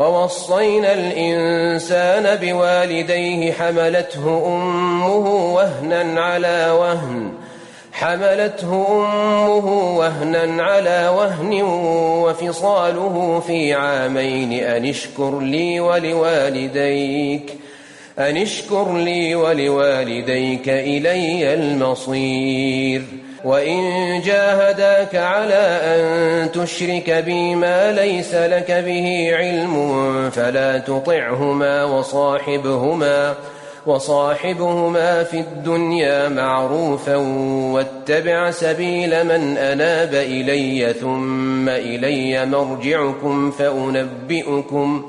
ووصينا الإنسان بوالديه حملته أمه وهنا على وهن حملته أمه وهنا على وهن وفصاله في عامين أن اشكر لي ولوالديك. أن اشكر لي ولوالديك إلي المصير وإن جاهداك على أن تشرك بي ما ليس لك به علم فلا تطعهما وصاحبهما وصاحبهما في الدنيا معروفا واتبع سبيل من أناب إلي ثم إلي مرجعكم فأنبئكم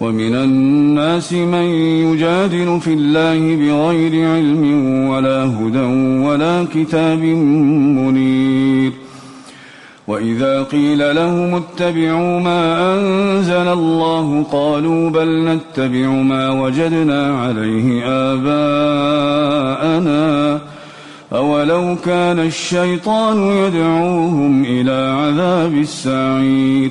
ومن الناس من يجادل في الله بغير علم ولا هدى ولا كتاب منير. وإذا قيل لهم اتبعوا ما أنزل الله قالوا بل نتبع ما وجدنا عليه آباءنا. أولو كان الشيطان يدعوهم إلى عذاب السعير.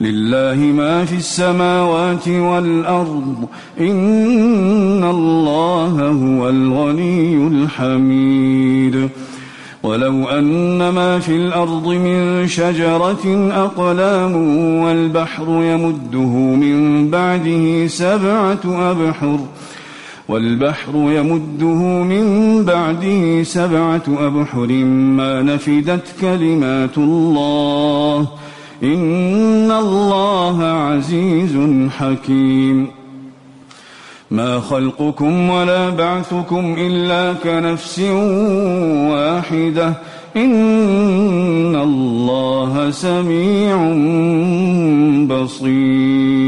لله ما في السماوات والأرض إن الله هو الغني الحميد. ولو أن ما في الأرض من شجرة أقلام والبحر يمده من بعده سبعة أبحر والبحر يمده من بعده سبعة أبحر ما نفدت كلمات الله. إن الله عزيز حكيم ما خلقكم ولا بعثكم إلا كنفس واحدة إن الله سميع بصير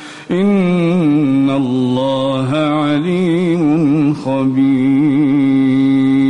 إن الله عليم خبير